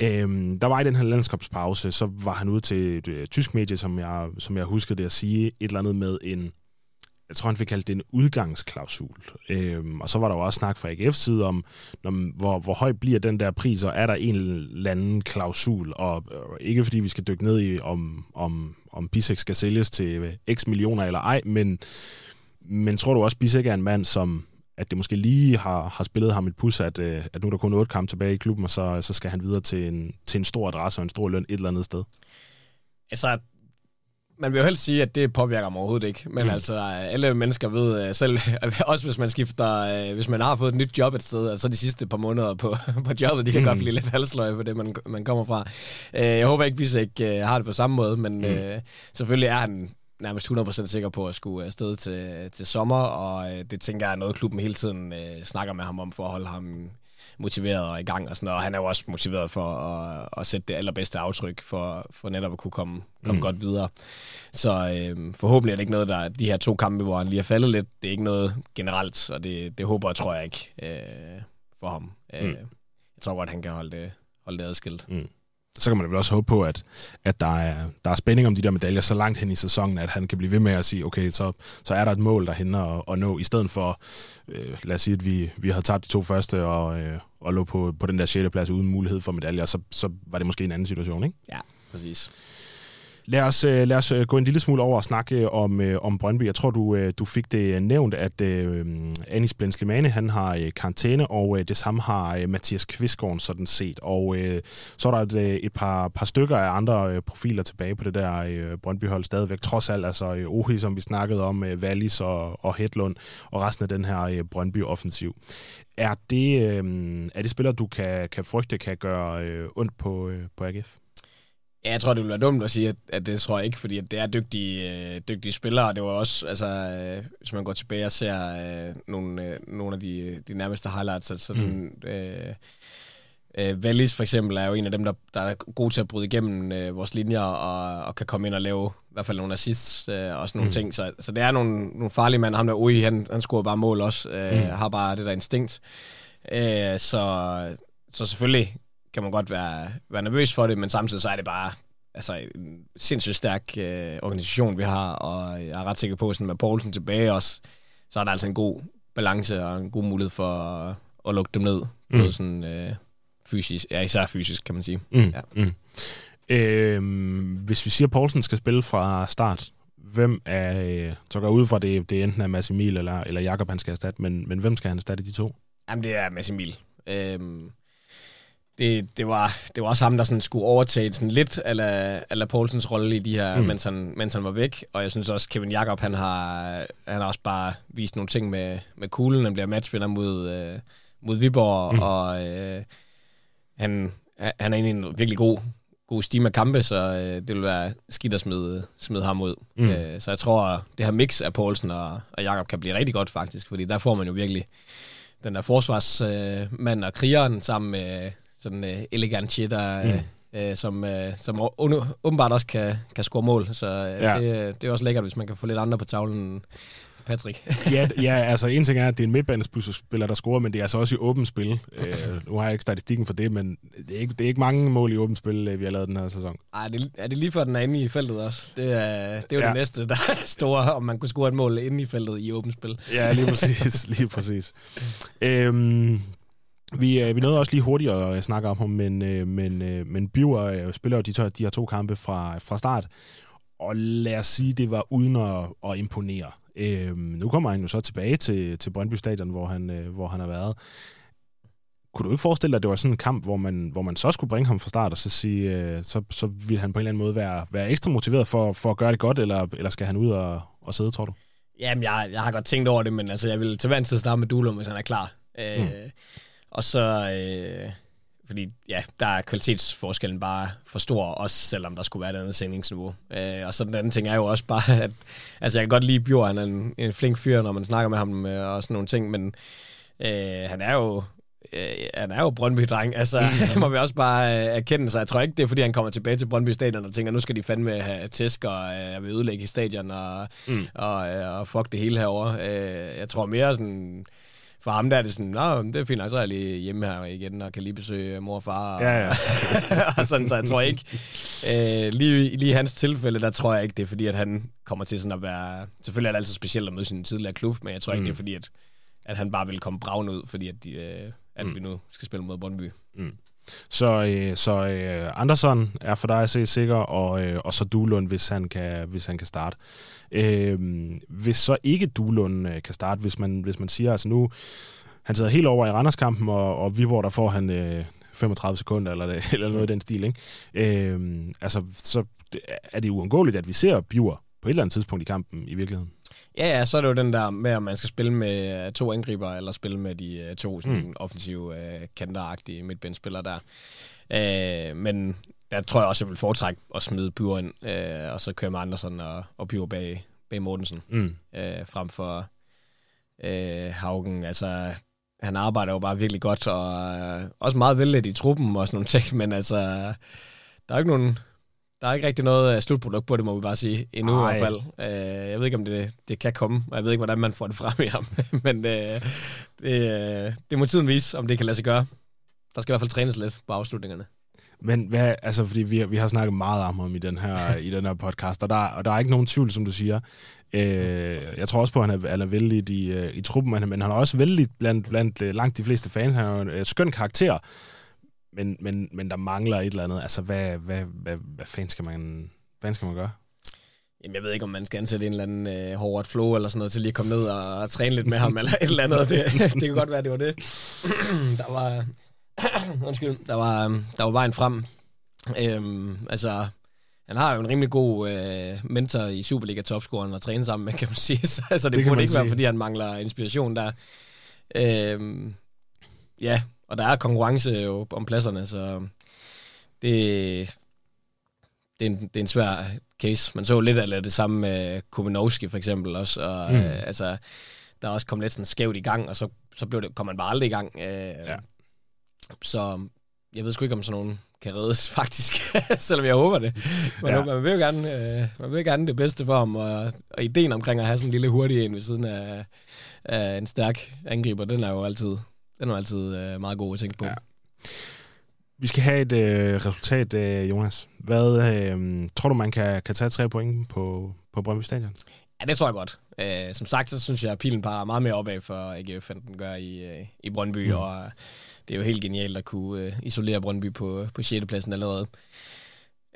Øh, der var i den her landskabspause, så var han ude til et øh, tysk medie, som jeg, som jeg husker det at sige, et eller andet med en jeg tror, han fik kaldt det en udgangsklausul. Øhm, og så var der jo også snak fra AGF's side om, når, hvor, hvor høj bliver den der pris, og er der en eller anden klausul, og og ikke fordi vi skal dykke ned i, om, om, om Bisek skal sælges til x millioner eller ej, men, men tror du også, Bisek er en mand, som at det måske lige har, har spillet ham et pus, at, øh, at nu er der kun otte kampe tilbage i klubben, og så, så skal han videre til en, til en stor adresse og en stor løn et eller andet sted? Altså, man vil jo helst sige, at det påvirker mig overhovedet ikke. Men mm. altså, alle mennesker ved øh, selv, også hvis man skifter, øh, hvis man har fået et nyt job et sted, altså de sidste par måneder på, på jobbet, de kan mm. godt blive lidt halsløje på det, man, man kommer fra. Øh, jeg håber ikke, hvis ikke har det på samme måde, men mm. selvfølgelig er han nærmest 100% sikker på at skulle afsted til, til sommer, og det tænker jeg er noget, klubben hele tiden snakker med ham om for at holde ham motiveret og i gang og sådan noget. Og han er jo også motiveret for at, at sætte det allerbedste aftryk for, for netop at kunne komme, komme mm. godt videre. Så øh, forhåbentlig er det ikke noget, der de her to kampe, hvor han lige er faldet lidt, det er ikke noget generelt, og det, det håber og tror jeg ikke øh, for ham. Øh, mm. Jeg tror godt, han kan holde det, holde det adskilt. Mm så kan man vel også håbe på, at, at der, er, der er spænding om de der medaljer så langt hen i sæsonen, at han kan blive ved med at sige, okay, så, så er der et mål derhen at, at nå, i stedet for, øh, lad os sige, at vi, vi havde tabt de to første og, øh, og lå på, på den der 6. plads uden mulighed for medaljer, så, så var det måske en anden situation, ikke? Ja, præcis. Lad os, øh, lad os øh, gå en lille smule over og snakke øh, om, om Brøndby. Jeg tror, du, du fik det nævnt, at uh, Anis Blenslimane, han har karantæne, og det samme har Mathias Kvistgaard sådan set. Og uh, så er der et, et par, par stykker af andre uh, profiler tilbage på det der uh, Brøndby-hold stadigvæk. Trods alt, altså uh, Ohi, som vi snakkede om, uh, Wallis og, og Hedlund, og resten af den her uh, Brøndby-offensiv. Er det, uh, er det spillere, du kan, kan frygte, kan gøre uh, ondt på, uh, på AGF? Ja, jeg tror, det ville være dumt at sige, at, at det tror jeg ikke, fordi at det er dygtige, øh, dygtige spillere, og det var også, altså, øh, hvis man går tilbage og ser øh, nogle, øh, nogle af de, de nærmeste highlights, altså mm. øh, øh, Wallis for eksempel er jo en af dem, der, der er god til at bryde igennem øh, vores linjer, og, og kan komme ind og lave i hvert fald nogle assists øh, og sådan nogle mm. ting, så, så det er nogle, nogle farlige mand. Ham der Ui, han, han scorer bare mål også, øh, mm. har bare det der instinkt. Øh, så, så selvfølgelig kan man godt være, være nervøs for det, men samtidig så er det bare altså, en sindssygt stærk øh, organisation, vi har, og jeg er ret sikker på, at med Poulsen tilbage også, så er der altså en god balance og en god mulighed for at, at lukke dem ned. Mm. Både sådan øh, fysisk, ja især fysisk, kan man sige. Mm. Ja. Mm. Øh, hvis vi siger, at Poulsen skal spille fra start, hvem er, øh, så går ud fra det, det enten er Mads Emil eller, eller Jakob, han skal erstatte, men, men hvem skal han erstatte de to? Jamen, det er Emil. Øh, det, det, var, det var også ham, der sådan skulle overtage sådan lidt af la Poulsens rolle i de her, mm. mens, han, mens han var væk. Og jeg synes også, Kevin Jakob han har, han har også bare vist nogle ting med, med kuglen. Han bliver matchvinder mod, øh, mod Viborg, mm. og øh, han, han er egentlig en virkelig god, god stime af kampe, så øh, det vil være skidt at smide, smide ham ud. Mm. Øh, så jeg tror, det her mix af Poulsen og, og Jakob kan blive rigtig godt faktisk, fordi der får man jo virkelig den der forsvarsmand øh, og krigeren sammen med sådan øh, elegant shit, der, mm. øh, som, øh, som åbenbart også kan, kan score mål. Så øh, ja. det, det er også lækkert, hvis man kan få lidt andre på tavlen Patrick. ja, ja, altså en ting er, at det er en midtbanespiller, der scorer, men det er altså også i åbent spil. Øh, nu har jeg ikke statistikken for det, men det er ikke, det er ikke mange mål i åbent spil, øh, vi har lavet den her sæson. Ej, det, er det lige før den er inde i feltet også? Det er, det er jo ja. det næste, der er store, om man kunne score et mål inde i feltet i åbent spil. Ja, lige præcis. lige præcis. øhm, vi, øh, vi nåede også lige hurtigt at snakke om ham, men, øh, men, øh, men Biver øh, spiller jo de, to, de her to kampe fra, fra start, og lad os sige, det var uden at, at imponere. Øhm, nu kommer han jo så tilbage til, til Brøndby Stadion, hvor han, øh, hvor han har været. Kunne du ikke forestille dig, at det var sådan en kamp, hvor man, hvor man så skulle bringe ham fra start, og så sige, øh, så, så ville han på en eller anden måde være, være ekstra motiveret for, for at gøre det godt, eller, eller skal han ud og, og sidde, tror du? Jamen, jeg, jeg har godt tænkt over det, men altså, jeg vil til hver tid starte med Dulum, hvis han er klar. Øh, mm. Og så... Øh, fordi ja, der er kvalitetsforskellen bare for stor, også selvom der skulle være et andet sendingsniveau. Øh, og så den anden ting er jo også bare, at altså jeg kan godt lide Bjørn, han er en, en flink fyr, når man snakker med ham øh, og sådan nogle ting, men øh, han er jo øh, han er jo Brøndby-dreng, altså mm. må vi også bare øh, erkende, så jeg tror ikke, det er fordi, han kommer tilbage til Brøndby Stadion og tænker, nu skal de fandme have tæsk, og øh, vil ødelægge stadion, og, mm. og, øh, og fuck det hele herover. Øh, jeg tror mere sådan, for ham der er det sådan, Nå, det er fint så er jeg lige hjemme her igen, og kan lige besøge mor og far. Og, ja, ja. og sådan, så jeg tror ikke, øh, lige, lige i hans tilfælde, der tror jeg ikke, det er fordi, at han kommer til sådan at være, selvfølgelig er det altid specielt at møde sin tidligere klub, men jeg tror ikke, mm. det er fordi, at, at han bare vil komme braven ud, fordi at, de, øh, at mm. vi nu skal spille mod Brøndby. Mm. Så, øh, så øh, Andersson er for dig at se sikker, og, øh, og så Duelund, hvis han kan, hvis han kan starte. Øh, hvis så ikke Duelund øh, kan starte, hvis man, hvis man siger, altså nu, han sidder helt over i Randerskampen, og, og Viborg, der får han øh, 35 sekunder, eller, eller noget i den stil, ikke? Øh, altså, så er det uundgåeligt, at vi ser Bjur på et eller andet tidspunkt i kampen i virkeligheden. Ja, ja, så er det jo den der med, om man skal spille med øh, to angriber, eller spille med de øh, to sådan, mm. offensive, uh, kanteragtige midtbindspillere der. Uh, men der tror jeg også, jeg vil foretrække at smide Bure ind, uh, og så køre med Andersen og, og Bure bag, bag Mortensen, mm. uh, frem for uh, Haugen. Altså, han arbejder jo bare virkelig godt, og uh, også meget vældigt i truppen og sådan nogle ting, men altså, der er ikke nogen der er ikke rigtig noget uh, slutprodukt på det, må vi bare sige, endnu Ej. i hvert fald. Uh, jeg ved ikke, om det, det kan komme, og jeg ved ikke, hvordan man får det frem i ham. Men uh, det, uh, det må tiden vise, om det kan lade sig gøre. Der skal i hvert fald trænes lidt på afslutningerne. Men hvad, altså, fordi vi, vi har snakket meget om ham i den her, i den her podcast, og der, og der er ikke nogen tvivl, som du siger. Øh, jeg tror også på, at han er, er vældig i, i truppen, men, men han er også vældig blandt, blandt langt de fleste fans. Han er en skøn karakter men, men, men der mangler et eller andet. Altså, hvad, hvad, hvad, hvad fanden skal man, hvad skal man gøre? Jamen, jeg ved ikke, om man skal ansætte en eller anden øh, Howard Flo eller sådan noget, til lige at komme ned og, og træne lidt med ham, eller et eller andet. Det, det kan godt være, det var det. der var... undskyld, der var, der var vejen frem. Øhm, altså, han har jo en rimelig god øh, mentor i Superliga-topscoren at træne sammen med, kan man sige. Så altså, det, det burde ikke sige. være, fordi han mangler inspiration der. Øhm, ja, og der er konkurrence jo om pladserne, så det, det, er en, det er en svær case. Man så lidt af det samme med Kuminowski for eksempel også, og mm. øh, altså, der er også kommet lidt sådan skævt i gang, og så, så blev det, kom man bare aldrig i gang. Øh, ja. Så jeg ved sgu ikke, om sådan nogen kan reddes, faktisk, selvom jeg håber det. Man, ja. man, vil jo gerne, øh, man vil gerne det bedste for ham, og, og ideen omkring at have sådan en lille hurtig en ved siden af, af en stærk angriber, den er jo altid den er altid øh, meget god at tænke på. Ja. Vi skal have et øh, resultat, øh, Jonas. Hvad øh, tror du, man kan, kan tage tre point på, på Brøndby Stadion? Ja, det tror jeg godt. Øh, som sagt, så synes jeg, at pilen bare meget mere opad for AGF, end den gør i, øh, i Brøndby, mm. og det er jo helt genialt at kunne øh, isolere Brøndby på, på 6. pladsen allerede.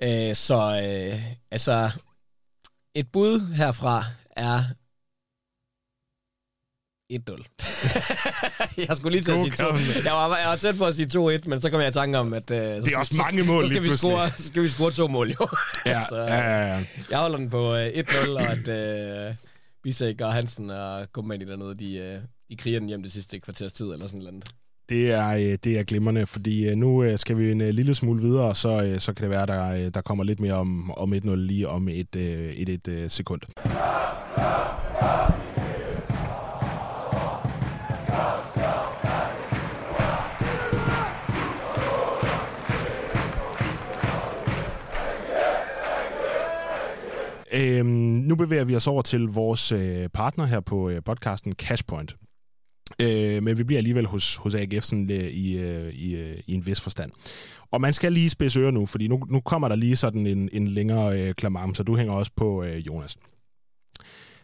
Øh, så øh, altså, et bud herfra er 1-0. jeg skulle lige til at sige 2. Jeg var, jeg var tæt på at sige 2-1, men så kom jeg i tanke om, at... Uh, det er også mange mål så skal, vi score, så skal vi score to mål, jo. ja, så, ja, ja, ja. Jeg holder den på uh, øh, 1-0, og at uh, Bisek og Hansen og Gummani dernede, de, uh, de kriger den hjem det sidste kvarters tid, eller sådan noget. Det er, øh, det er glimrende, fordi øh, nu øh, skal vi en lille smule videre, og så, så kan det være, der, der kommer lidt mere om, om 1-0 lige om et, et, et, et sekund. Øhm, nu bevæger vi os over til vores øh, partner her på øh, podcasten Cashpoint. Øh, men vi bliver alligevel hos, hos AGF sådan, øh, i, øh, i, øh, i en vis forstand. Og man skal lige spidse ører nu, fordi nu, nu kommer der lige sådan en, en længere øh, klamam, så du hænger også på, øh, Jonas.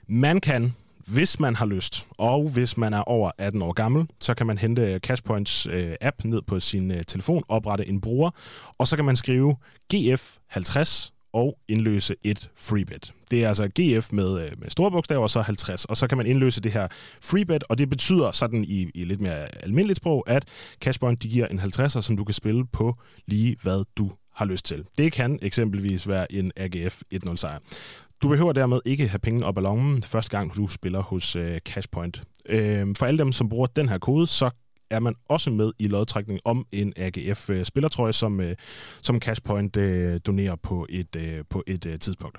Man kan, hvis man har lyst, og hvis man er over 18 år gammel, så kan man hente øh, Cashpoints øh, app ned på sin øh, telefon, oprette en bruger, og så kan man skrive GF50 og indløse et freebet. Det er altså GF med, øh, med store bogstaver, og så 50, og så kan man indløse det her freebet, og det betyder sådan i, i lidt mere almindeligt sprog, at Cashpoint de giver en 50'er, som du kan spille på lige hvad du har lyst til. Det kan eksempelvis være en AGF 1-0 sejr. Du behøver dermed ikke have penge op af lommen første gang, du spiller hos øh, Cashpoint. Øh, for alle dem, som bruger den her kode, så er man også med i lodtrækning om en AGF-spillertrøje, som, øh, som Cashpoint øh, donerer på et, øh, på et tidspunkt.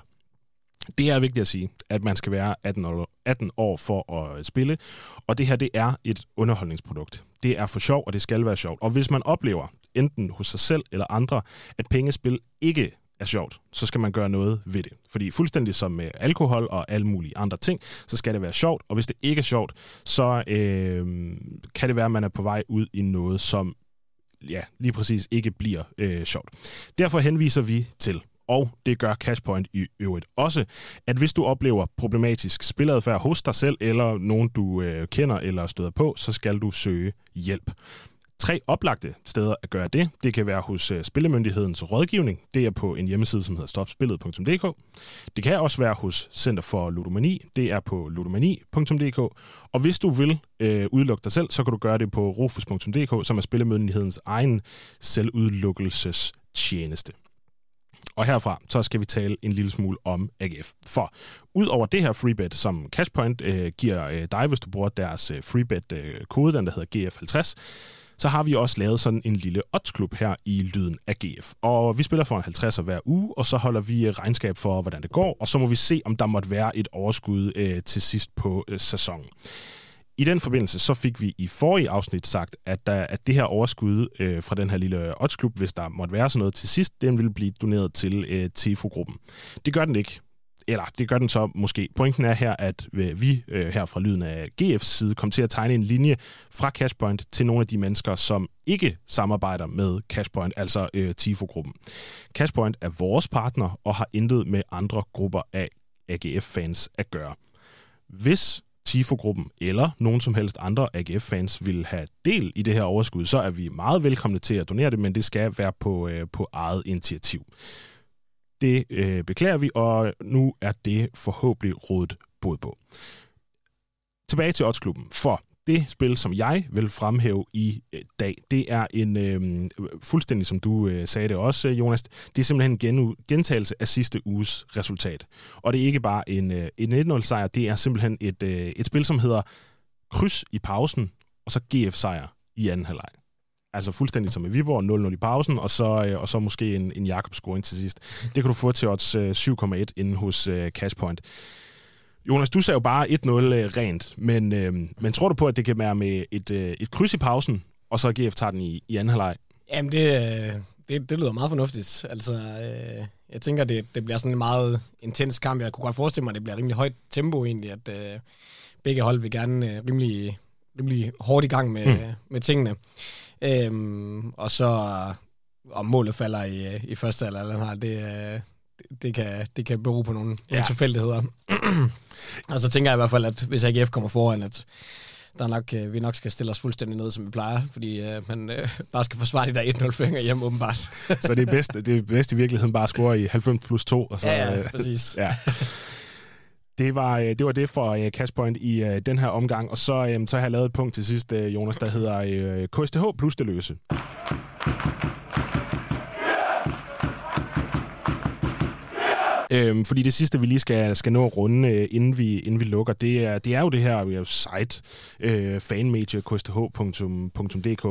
Det er vigtigt at sige, at man skal være 18 år, 18 år for at spille, og det her det er et underholdningsprodukt. Det er for sjov, og det skal være sjovt. Og hvis man oplever, enten hos sig selv eller andre, at pengespil ikke er sjovt, så skal man gøre noget ved det. Fordi fuldstændig som med alkohol og alle mulige andre ting, så skal det være sjovt, og hvis det ikke er sjovt, så øh, kan det være, at man er på vej ud i noget, som ja, lige præcis ikke bliver øh, sjovt. Derfor henviser vi til og det gør Cashpoint i øvrigt også, at hvis du oplever problematisk spiladfærd hos dig selv, eller nogen du øh, kender eller støder på, så skal du søge hjælp tre oplagte steder at gøre det. Det kan være hos øh, Spillemyndighedens rådgivning. Det er på en hjemmeside, som hedder stopspillet.dk. Det kan også være hos Center for Ludomani. Det er på ludomani.dk. Og hvis du vil øh, udelukke dig selv, så kan du gøre det på rufus.dk, som er Spillemyndighedens egen selvudelukkelsestjeneste. Og herfra, så skal vi tale en lille smule om AGF. For ud over det her freebet, som Cashpoint øh, giver øh, dig, hvis du bruger deres øh, freebet-kode, øh, den der hedder GF50, så har vi også lavet sådan en lille oddsklub her i Lyden af GF. Og vi spiller for en 50'er hver uge, og så holder vi øh, regnskab for, hvordan det går, og så må vi se, om der måtte være et overskud øh, til sidst på øh, sæsonen. I den forbindelse så fik vi i forrige afsnit sagt, at, der, at det her overskud øh, fra den her lille oddsklub, hvis der måtte være sådan noget til sidst, den vil blive doneret til øh, TIFO-gruppen. Det gør den ikke eller det gør den så måske. Pointen er her, at øh, vi øh, her fra Lyden af GF's side kommer til at tegne en linje fra Cashpoint til nogle af de mennesker, som ikke samarbejder med Cashpoint, altså øh, TIFO-gruppen. Cashpoint er vores partner og har intet med andre grupper af AGF-fans at gøre. Hvis TIFO-gruppen eller nogen som helst andre AGF-fans vil have del i det her overskud, så er vi meget velkomne til at donere det, men det skal være på, øh, på eget initiativ. Det øh, beklager vi, og nu er det forhåbentlig rådet bod på. Tilbage til Oddsklubben, for det spil, som jeg vil fremhæve i øh, dag, det er en, øh, fuldstændig som du øh, sagde det også, øh, Jonas, det er simpelthen en gen- gentagelse af sidste uges resultat. Og det er ikke bare en, øh, en 1-0-sejr, det er simpelthen et, øh, et spil, som hedder kryds i pausen, og så GF-sejr i anden halvleg. Altså fuldstændig som i Viborg, 0-0 i pausen, og så, øh, og så måske en, en Jakob scoring til sidst. Det kan du få til odds 7,1 øh, inden hos uh, Cashpoint. Jonas, du sagde jo bare 1-0 uh, rent, men, men tror du på, at det kan være med et, et kryds i pausen, og så GF tager den i, i anden halvleg? Jamen, det, det, det lyder meget fornuftigt. Altså, øh, jeg tænker, det, det bliver sådan en meget intens kamp. Jeg kunne godt forestille mig, at det bliver rimelig højt tempo egentlig, at øh, begge hold vil gerne øh, rimelig, rimelig hårdt i gang med, mm. med tingene. Øhm, og så om målet falder i, i første eller eller det, det, kan, det kan bero på nogle, ja. nogle tilfældigheder. og så tænker jeg i hvert fald, at hvis AGF kommer foran, at der nok, øh, vi nok skal stille os fuldstændig ned, som vi plejer, fordi øh, man øh, bare skal forsvare de der 1-0-føringer hjem, åbenbart. så det er bedst, det er bedst i virkeligheden bare at score i 90 plus 2. Og så, ja, ja, præcis. ja. Det var, øh, det var det for Cashpoint i uh, den her omgang, og så, så har jeg lavet et punkt til sidst, Jonas, der hedder KSTH plus det løse. Øhm, fordi det sidste, vi lige skal, skal nå at runde, øh, inden, vi, inden vi lukker, det er, det er jo det her vi site, øh, fanmediakusth.dk.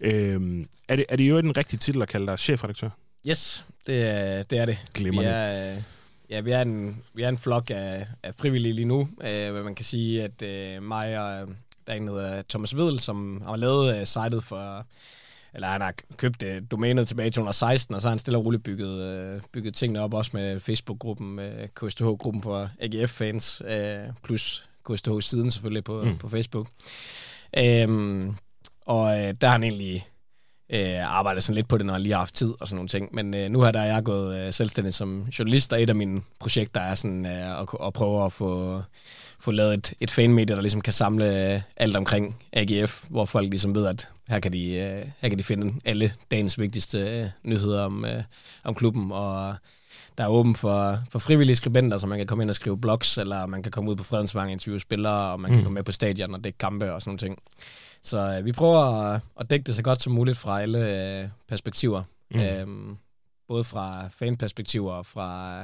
Øhm, er, det, er det jo den rigtige titel at kalde dig chefredaktør? Yes, det, er, det er det. Glimrende. Vi er, øh, ja, vi er en, vi er en flok af, af frivillige lige nu. Øh, man kan sige, at øh, mig og der er en, der hedder Thomas Vedel, som har lavet øh, sitet for eller han har købt øh, domænet tilbage i 2016, og så har han stille og roligt bygget, øh, bygget tingene op, også med Facebook-gruppen, med KSTH-gruppen for AGF-fans, øh, plus KSTH-siden selvfølgelig på, mm. på Facebook. Øhm, og øh, der har han egentlig øh, arbejdet sådan lidt på det, når han lige har haft tid og sådan nogle ting. Men øh, nu har der jeg gået øh, selvstændig som journalist, og et af mine projekter er sådan øh, at, at prøve at få få lavet et, et fanmedie, der ligesom kan samle øh, alt omkring AGF, hvor folk ligesom ved, at her kan de, øh, her kan de finde alle dagens vigtigste øh, nyheder om, om klubben, og der er åben for, for frivillige skribenter, så man kan komme ind og skrive blogs, eller man kan komme ud på Fredensvang og interviewe spillere, og man kan mm. komme med på stadion og dække kampe og sådan nogle ting. Så øh, vi prøver at, at dække det så godt som muligt fra alle øh, perspektiver. Mm. Øhm, både fra fanperspektiver og fra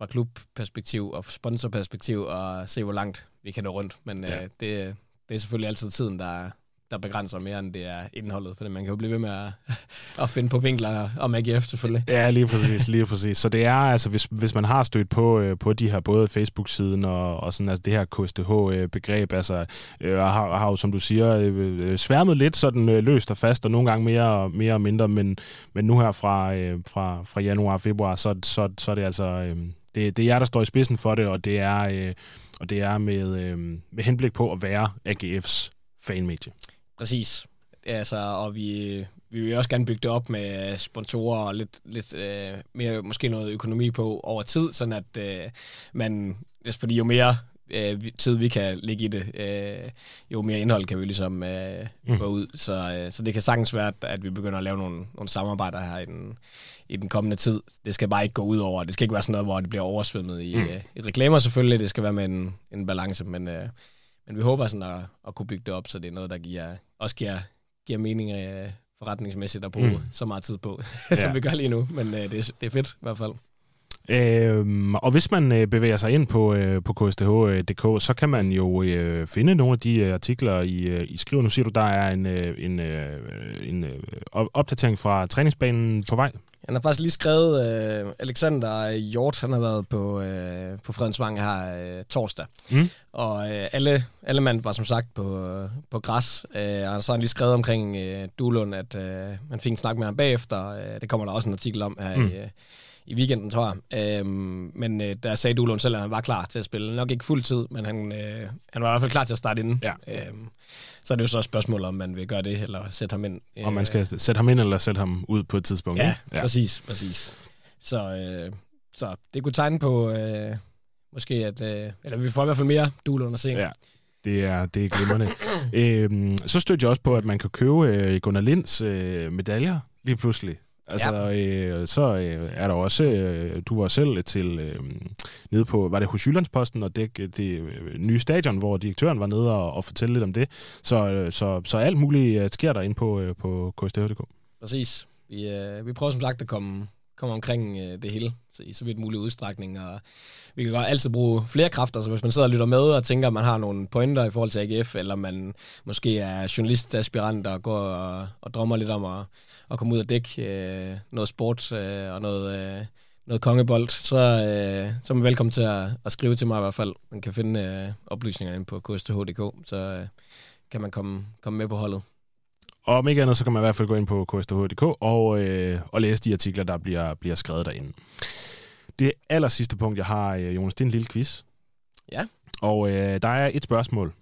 fra klubperspektiv og sponsorperspektiv og se, hvor langt vi kan nå rundt. Men ja. øh, det, det er selvfølgelig altid tiden, der, der begrænser mere, end det er indholdet, for man kan jo blive ved med at, at finde på vinkler om AGF selvfølgelig. Ja, lige præcis, lige præcis. Så det er altså, hvis, hvis man har stødt på, øh, på de her både Facebook-siden og, og sådan, altså det her KSTH-begreb, øh, altså øh, har, har jo, som du siger, øh, øh, sværmet lidt sådan øh, løst og fast, og nogle gange mere, mere og mindre, men, men nu her fra, øh, fra, fra januar og februar, så, så, så er det altså... Øh, det, det er jer, der står i spidsen for det, og det er, øh, og det er med, øh, med henblik på at være AGF's fanmedie. Præcis. Altså, og vi, vi vil også gerne bygge det op med sponsorer og lidt, lidt øh, mere, måske noget økonomi på over tid, sådan at øh, man, fordi jo mere øh, tid vi kan ligge i det, øh, jo mere indhold kan vi ligesom øh, mm. få ud. Så, øh, så det kan sagtens være, at vi begynder at lave nogle, nogle samarbejder her i den, i den kommende tid. Det skal bare ikke gå ud over. Det skal ikke være sådan noget, hvor det bliver oversvømmet i, mm. øh, i reklamer selvfølgelig. Det skal være med en, en balance, men, øh, men vi håber sådan at, at kunne bygge det op, så det er noget, der giver, også giver, giver mening øh, forretningsmæssigt at bruge mm. så meget tid på, som ja. vi gør lige nu. Men øh, det, er, det er fedt i hvert fald. Øhm, og hvis man øh, bevæger sig ind på, øh, på ksth.dk, så kan man jo øh, finde nogle af de øh, artikler, I, øh, I skriver. Nu siger du, der er en, øh, en, øh, en øh, opdatering fra træningsbanen på vej. Han har faktisk lige skrevet, øh, Alexander Hjort, han har været på, øh, på Fredensvang her øh, torsdag. Mm. Og øh, alle, alle mand var som sagt på, på græs. Øh, og så har han lige skrevet omkring øh, Duelund, at øh, man fik en snak med ham bagefter. Øh, det kommer der også en artikel om her mm. i, i weekenden, tror jeg. Øhm, men øh, der sagde Duelund selv, at han var klar til at spille. Nok ikke fuld tid, men han, øh, han var i hvert fald klar til at starte inden. Ja. Øhm, så er det jo så et spørgsmål, om man vil gøre det, eller sætte ham ind. Om man skal sætte ham ind, eller sætte ham ud på et tidspunkt. Ja, ja. præcis, præcis. Så, øh, så det kunne tegne på, øh, måske at, øh, eller vi får i hvert fald mere Duelund at se. Ja. Det er, det er glimrende. øhm, så støtter jeg også på, at man kan købe øh, Gunnar Linds øh, medaljer lige pludselig. Altså, ja. øh, så øh, er der også, øh, du var selv til, øh, nede på, var det hos Jyllandsposten, og det, det øh, nye stadion, hvor direktøren var nede og, og fortælle lidt om det. Så, øh, så, så alt muligt øh, sker der ind på, øh, på KSTH.dk. Præcis. Vi, øh, vi prøver som sagt at komme, kommer omkring øh, det hele så i så vidt mulig udstrækning, og vi kan godt altid bruge flere kræfter, så hvis man sidder og lytter med og tænker, at man har nogle pointer i forhold til AGF, eller man måske er journalistaspirant og går og, og drømmer lidt om at, at komme ud og dække øh, noget sport øh, og noget, øh, noget kongebold, så, øh, så er man velkommen til at, at skrive til mig i hvert fald. Man kan finde øh, oplysninger på ksth.dk, så øh, kan man komme, komme med på holdet. Og om ikke andet, så kan man i hvert fald gå ind på ksth.dk og, øh, og læse de artikler, der bliver, bliver skrevet derinde. Det aller sidste punkt, jeg har, øh, Jonas, det er en lille quiz. Ja. Og øh, der er et spørgsmål.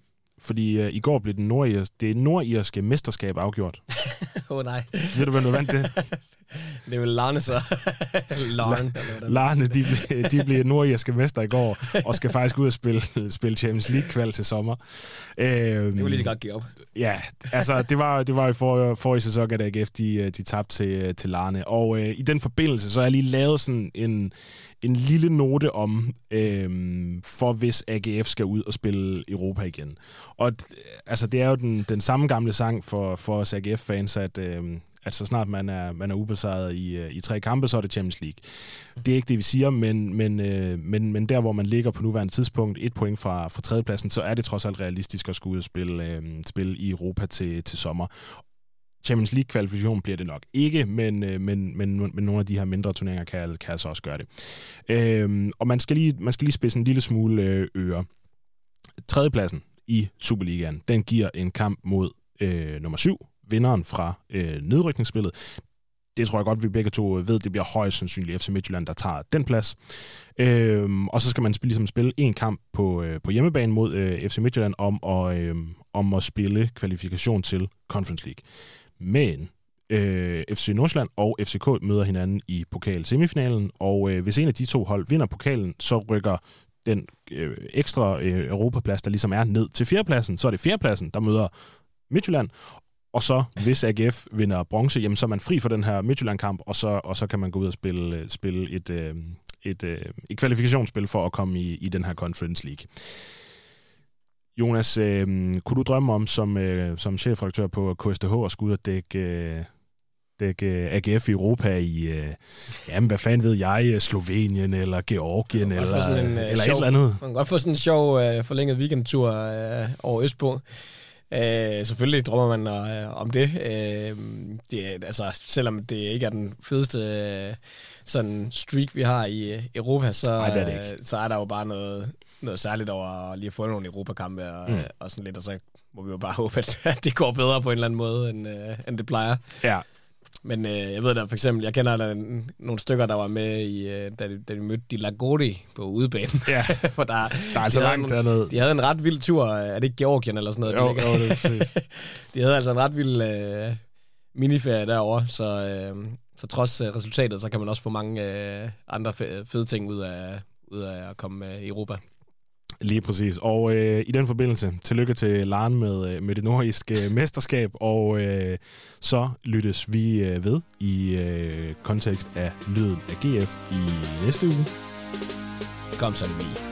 Fordi øh, i går blev den nordirske, det nordirske mesterskab afgjort. Åh oh, nej. Ved du, hvem du vandt det? det er vel Larne så. Larne. Larne, de, de blev nordirske mester i går, og skal faktisk ud og spille, spille Champions League-kval til sommer. Øhm, det var lige godt give op. Ja, altså det var, det var i for, forrige sæson, at AGF de, øh, de tabte til, til Larne. Og øh, i den forbindelse, så har jeg lige lavet sådan en, en lille note om, øhm, for hvis AGF skal ud og spille Europa igen. Og altså, det er jo den, den samme gamle sang for, for os AGF-fans, at, øh, at så snart man er, man er ubesejret i, øh, i tre kampe, så er det Champions League. Det er ikke det, vi siger, men, men, øh, men, men der, hvor man ligger på nuværende tidspunkt, et point fra, fra tredjepladsen, så er det trods alt realistisk at skulle ud og spille, øh, spille i Europa til, til sommer. Champions League-kvalifikation bliver det nok ikke, men, øh, men, men, men nogle af de her mindre turneringer kan, kan altså også gøre det. Øhm, og man skal, lige, man skal lige spidse en lille smule øh, øre. Tredjepladsen i Superligaen, den giver en kamp mod øh, nummer 7, vinderen fra øh, nedrykningsspillet. Det tror jeg godt, vi begge to øh, ved, det bliver højst sandsynligt FC Midtjylland, der tager den plads. Øhm, og så skal man spille, ligesom spille en kamp på, øh, på hjemmebane mod øh, FC Midtjylland om at, øh, om at spille kvalifikation til Conference League. Men øh, FC Nordsjælland og FCK møder hinanden i pokal semifinalen, og øh, hvis en af de to hold vinder pokalen, så rykker den øh, ekstra øh, Europaplads, der ligesom er ned til fjerdepladsen, så er det fjerdepladsen, der møder Midtjylland, og så, hvis AGF vinder bronze, jamen, så er man fri for den her Midtjylland-kamp, og så, og så kan man gå ud og spille, øh, spille et, øh, et, øh, et kvalifikationsspil for at komme i, i den her Conference League. Jonas, øh, kunne du drømme om som, øh, som chefredaktør på KSTH at skulle ud og dække, øh, dække AGF i Europa i, øh, jamen hvad fanden ved jeg, Slovenien eller Georgien eller, sådan en, eller sjov, et eller andet? Man kan godt få sådan en sjov øh, forlænget weekendtur øh, over Østpå. Øh, selvfølgelig drømmer man øh, om det. Øh, det. Altså, selvom det ikke er den fedeste øh, sådan streak, vi har i øh, Europa, så, Ej, det er, det så er der jo bare noget, noget særligt over lige at få nogle Europakampe og, mm. og sådan lidt, og så må vi jo bare håbe, at det går bedre på en eller anden måde, end, øh, end det plejer. Ja, men øh, jeg ved da for eksempel, jeg kender der nogle stykker, der var med, i, øh, da, de, da de mødte de Lagodi på udebanen. Ja, For der, der er altså de langt dernede. De havde en ret vild tur, er det ikke Georgien eller sådan noget? Jo, de, jo, det er præcis. de havde altså en ret vild øh, miniferie derovre, så, øh, så trods øh, resultatet, så kan man også få mange øh, andre fede ting ud af, ud af at komme øh, i Europa. Lige præcis. Og øh, i den forbindelse, tillykke til Laren med, øh, med det nordiske øh, mesterskab, og øh, så lyttes vi øh, ved i øh, kontekst af lyden af GF i næste uge. Kom så, det